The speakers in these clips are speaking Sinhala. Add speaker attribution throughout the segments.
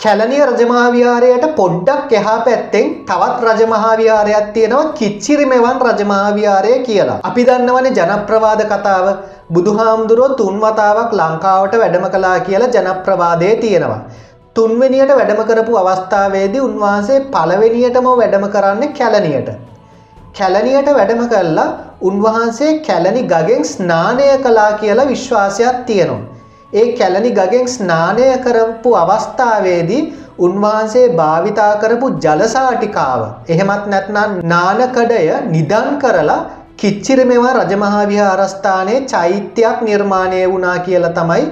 Speaker 1: කැලනිය රජමහාවිහාරයට පොඩ්ඩක් එහා පැත්තෙන් තවත් රජමහාවිහාරයක් තියෙනවා කිච්චිරි මෙවන් රජමහාවිහාරය කියලා. අපි දන්නවනේ ජනප්‍රවාද කතාව බුදුහාමුදුරුවෝ තුන්වතාවක් ලංකාවට වැඩම කලා කියලා ජනප්‍රවාදය තියෙනවා. තුන්වෙනියට වැඩම කරපු අවස්ථාවේදී උන්වහන්සේ පළවෙනියටම වැඩම කරන්න කැලනියට. කැලනියට වැඩම කල්ලා උන්වහන්සේ කැලනි ගගෙන් ස්නානය කලා කියලා විශ්වාසයක් තියෙනවා. ඒ කැලනි ගගෙන් ස්නානය කරපු අවස්ථාවේදී උන්වහන්සේ භාවිතා කරපු ජලසාටිකාව එහෙමත් නැත්නම් නානකඩය නිදන් කරලා කිච්චිර මෙවා රජමහාවිහාරස්ථානයේ චෛත්‍යයක් නිර්මාණය වුණා කියලා තමයි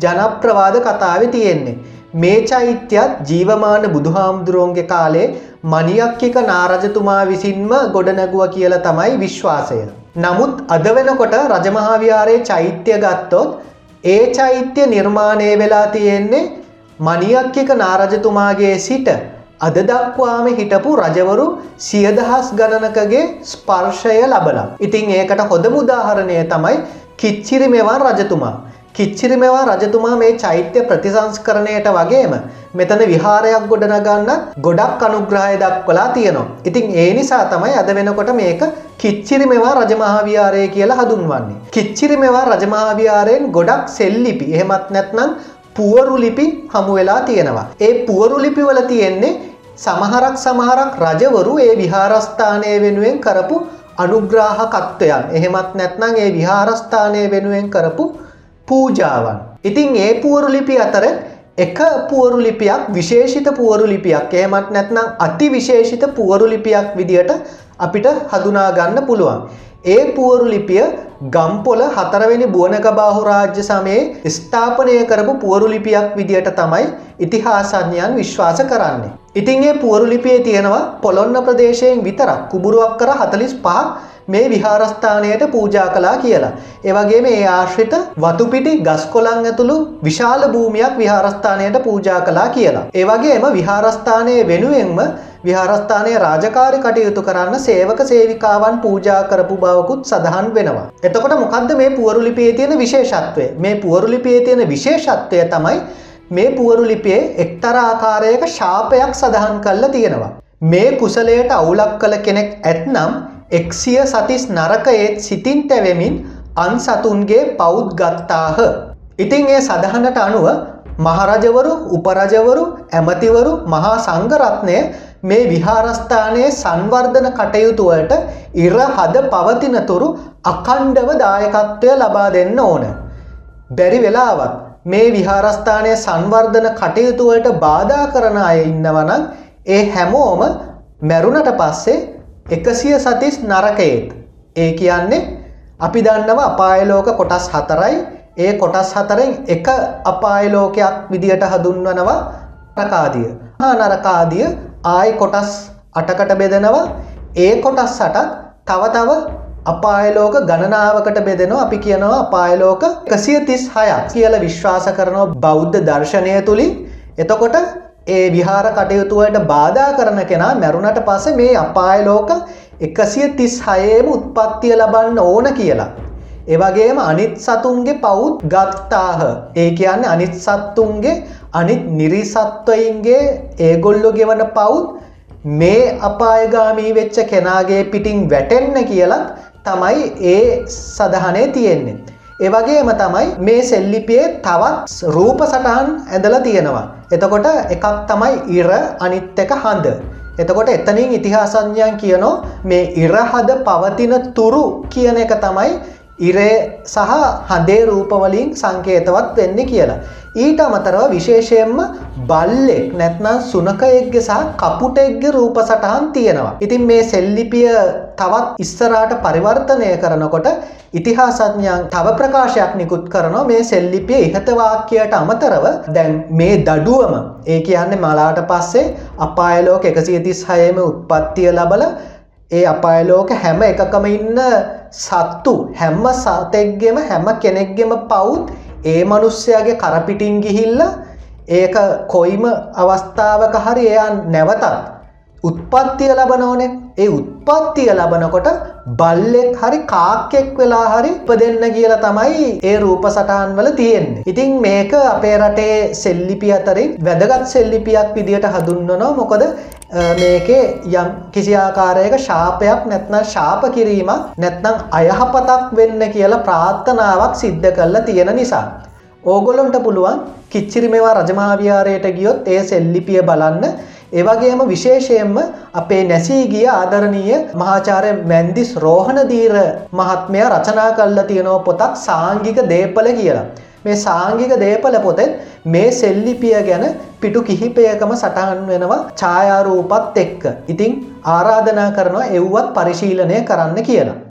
Speaker 1: ජනප්‍රවාද කතාව තියෙන්නේ. මේ චෛත්‍යත් ජීවමාන බුදුහාමුදුරුවන්ගේ කාලේ මනියක්කික නාරජතුමා විසින්ම ගොඩනැගුව කියලා තමයි විශ්වාසය. නමුත් අද වෙනකොට රජමහාවිහාරයේ චෛත්‍ය ගත්තොත් ඒ චෛත්‍ය නිර්මාණය වෙලා තියෙන්නේ මනියක්කික නාරජතුමාගේ සිට අද දක්වාම හිටපු රජවරු සියදහස් ගණනකගේ ස්පර්ශය ලබලා. ඉතින් ඒකට හොඳ මුදාහරණය තමයි කිච්චිරි මෙවන් රජතුමා. කිච්චිරි මෙවා රජතුමා මේ චෛත්‍ය ප්‍රතිසංස්කරණයට වගේම මෙතන විහාරයක් ගොඩනගන්න ගොඩක් අනුග්‍රහය දක්වලා තියෙනවා. ඉතින් ඒ නිසා තමයි අද වෙනකොට මේක කිච්චිරි මෙවා රජමහාවිහාරය කියලා හඳුන්වන්නේ. කිච්චිරි මෙවා රජමහාවිහාරයෙන් ගොඩක් සෙල්ලිපි එහෙමත් නැත්නම් පුවරු ලිපි හමු වෙලා තියෙනවා. ඒ පුවරු ලිපිවල තියෙන්නේ සමහරක් සමහරක් රජවරු ඒ විහාරස්ථානය වෙනුවෙන් කරපු අනුග්‍රාහකත්වයන් එහෙමත් නැත්නම් ඒ විහාරස්ථානය වෙනුවෙන් කරපු පූජාවන්. ඉතින් ඒ පුවරු ලිපි අතර එක පුවරු ලිපියක් විශේෂිත පුවරු ලිපියක් එහෙමත් නැත්නම් අති විශේෂිත පුවරු ලිපියක් විදියට අපිට හඳුනා ගන්න පුළුවන්. ඒ පුවරු ලිපිය ගම්පොල හතරවෙනි බුවනක බාහු රාජ්‍ය සමයේ ස්ථාපනය කරපු පුවරු ලිපියක් විදියට තමයි ඉතිහාසඥයන් විශ්වාස කරන්නේ. ඉතින් ඒ පුවරු ලිපියේ තියෙනවා පොළොන්න ප්‍රදේශයෙන් විතරක් කුබුරුවක් කර හතලිස් පහක් මේ විහාරස්ථානයට පූජා කලා කියලා. ඒවගේම ඒ ආශ්‍රිත වතුපිටි ගස්කොලන් ඇතුළු විශාල භූමියක් විහාරස්ථානයට පූජා කලා කියලා. ඒවගේම විහාරස්ථානය වෙනුවෙන්ම විහාරස්ථානය රාජකාරි කටයුතු කරන්න සේවක සේවිකාවන් පූජා කරපු බවකුත් සඳහන් වෙනවා. එතකොට මොකක්ද මේ පුවරුලිපියේ තියෙන විශේෂත්වය මේ පුවරුලිපියේ තියෙන විශේෂත්වය තමයි මේ පුවරුලිපියේ එක්තර ආකාරයක ශාපයක් සඳහන් කල්ල තියෙනවා. මේ කුසලයට අවුලක් කළ කෙනෙක් ඇත්නම් එක්සිය සතිස් නරකයේත් සිතින් තැවෙමින් අන් සතුන්ගේ පෞද් ගත්තාහ. ඉතිං ඒ සඳහනට අනුව මහරජවරු උපරජවරු ඇමතිවරු මහා සංගරත්නය මේ විහාරස්ථානයේ සංවර්ධන කටයුතුවලට ඉර හද පවතිනතුරු අකණ්ඩව දායකත්වය ලබා දෙන්න ඕන. බැරි වෙලාවත් මේ විහාරස්ථානය සංවර්ධන කටයුතුවලට බාධා කරන අය ඉන්නවනන් ඒ හැමෝම මැරුණට පස්සේ එකසිය සතිස් නරකයේත්. ඒ කියන්නේ අපි දන්නව අපායලෝක කොටස් හතරයි ඒ කොටස් හතරෙන් එක අපායලෝකයක් විදියට හඳුන්වනවා නරකාදිය. හා නරකාදිය ආයි කොටස් අටකට බෙදනවා ඒ කොටස් සටත් තව තව අපායලෝක ගණනාවකට බෙදෙනවා අපි කියනවා අපායලෝක එකසිය තිස් හයක් කියල විශ්වාස කරනවා බෞද්ධ දර්ශනය තුළින් එතකොට ඒ විහාර කටයුතුවලට බාධා කරන කෙනා මැරුණට පස මේ අපායලෝක එකසිය තිස් හයේම උත්පත්තිය ලබන්න ඕන කියලා. ඒවගේම අනිත් සතුන්ගේ පවුත් ගත්තාහ ඒ කියන්න අනිත් සත්තුන්ගේ අනිත් නිරිසත්වයින්ගේ ඒගොල්ලො ගෙවන පවුත් මේ අපායගාමී වෙච්ච කෙනාගේ පිටිං වැටෙන්න කියලත් තමයි ඒ සදහනේ තියෙන්නේ. ඒවගේම තමයි මේ සෙල්ලිපියේ තවත් රූප සටහන් ඇඳල තියෙනවා. එතකොට එකක් තමයි ඉර අනිත් එක හඳ. එතකොට එතනින් ඉතිහාසඥයන් කියනෝ මේ ඉරහද පවතින තුරු කියන එක තමයි ඉරේ සහ හදේ රූපවලින් සංකේතවත් වෙන්න කියලා. ඊට අමතරව විශේෂයෙන්ම බල්ලෙක් නැත්නම් සුනකයෙක්ගේ සහ කපුටෙක්ගේ රූප සටහන් තියෙනවා. ඉතින් මේ සෙල්ලිපිය තවත් ඉස්සරාට පරිවර්තනය කරනකොට ඉතිහාසඥයන් තව ප්‍රකාශයක් නිකුත් කරනවා මේ සෙල්ලිපිය ඉහතවාක්‍යයට අමතරව දැන් මේ දඩුවම ඒ කියන්නේ මලාට පස්සේ අපායලෝක එකසිය තිස් හයම උත්පත්තිය ලබල ඒ අපායලෝක හැම එකකම ඉන්න සත්තු හැම්ම සතෙක්ගෙම හැම කෙනෙක්ගෙම පවුත් ඒ මනුස්්‍යයාගේ කරපිටින් ගිහිල්ල ඒක කොයිම අවස්ථාවක හරි එයන් නැවතත් උත්පත්තිය ලබනෝනේ ඒ උත්පත්තිය ලබනකොට බල්ලෙක් හරි කාක්කෙක් වෙලා හරි උපදෙන්න කියලා තමයි ඒ රූප සටහන් වල තියෙන්නේ. ඉතින් මේක අපේ රටේ සෙල්ලිපි අතරින් වැදගත් සෙල්ලිපියක් විදියට හඳුන්වනවා. මොකද මේකේ යම් කිසි ආකාරයක ශාපයක් නැත්නම් ශාප කිරීමක් නැත්නම් අයහපතක් වෙන්න කියලා ප්‍රාර්ථනාවක් සිද්ධ කරලා තියෙන නිසා. ඕගොල්ලොන්ට පුළුවන් කිච්චිරි මේවා රජමාවිහාරයට ගියොත් ඒ සෙල්ලිපිය බලන්න ඒවගේම විශේෂයෙන්ම අපේ නැසී ගිය ආදරණීය මහාචාරය මැන්දිස් රෝහණදීර මහත්මය රචනා කල්ල තියෙනව පොතක් සාංගික දේපල කියලා. මේ සාංගික දේපල පොතෙත් මේ සෙල්ලිපිය ගැන පිටු කිහිපයකම සටහන් වෙනවා ඡායාරූපත් එක්ක. ඉතිං ආරාධනා කරනවා එව්වත් පරිශීලනය කරන්න කියලා.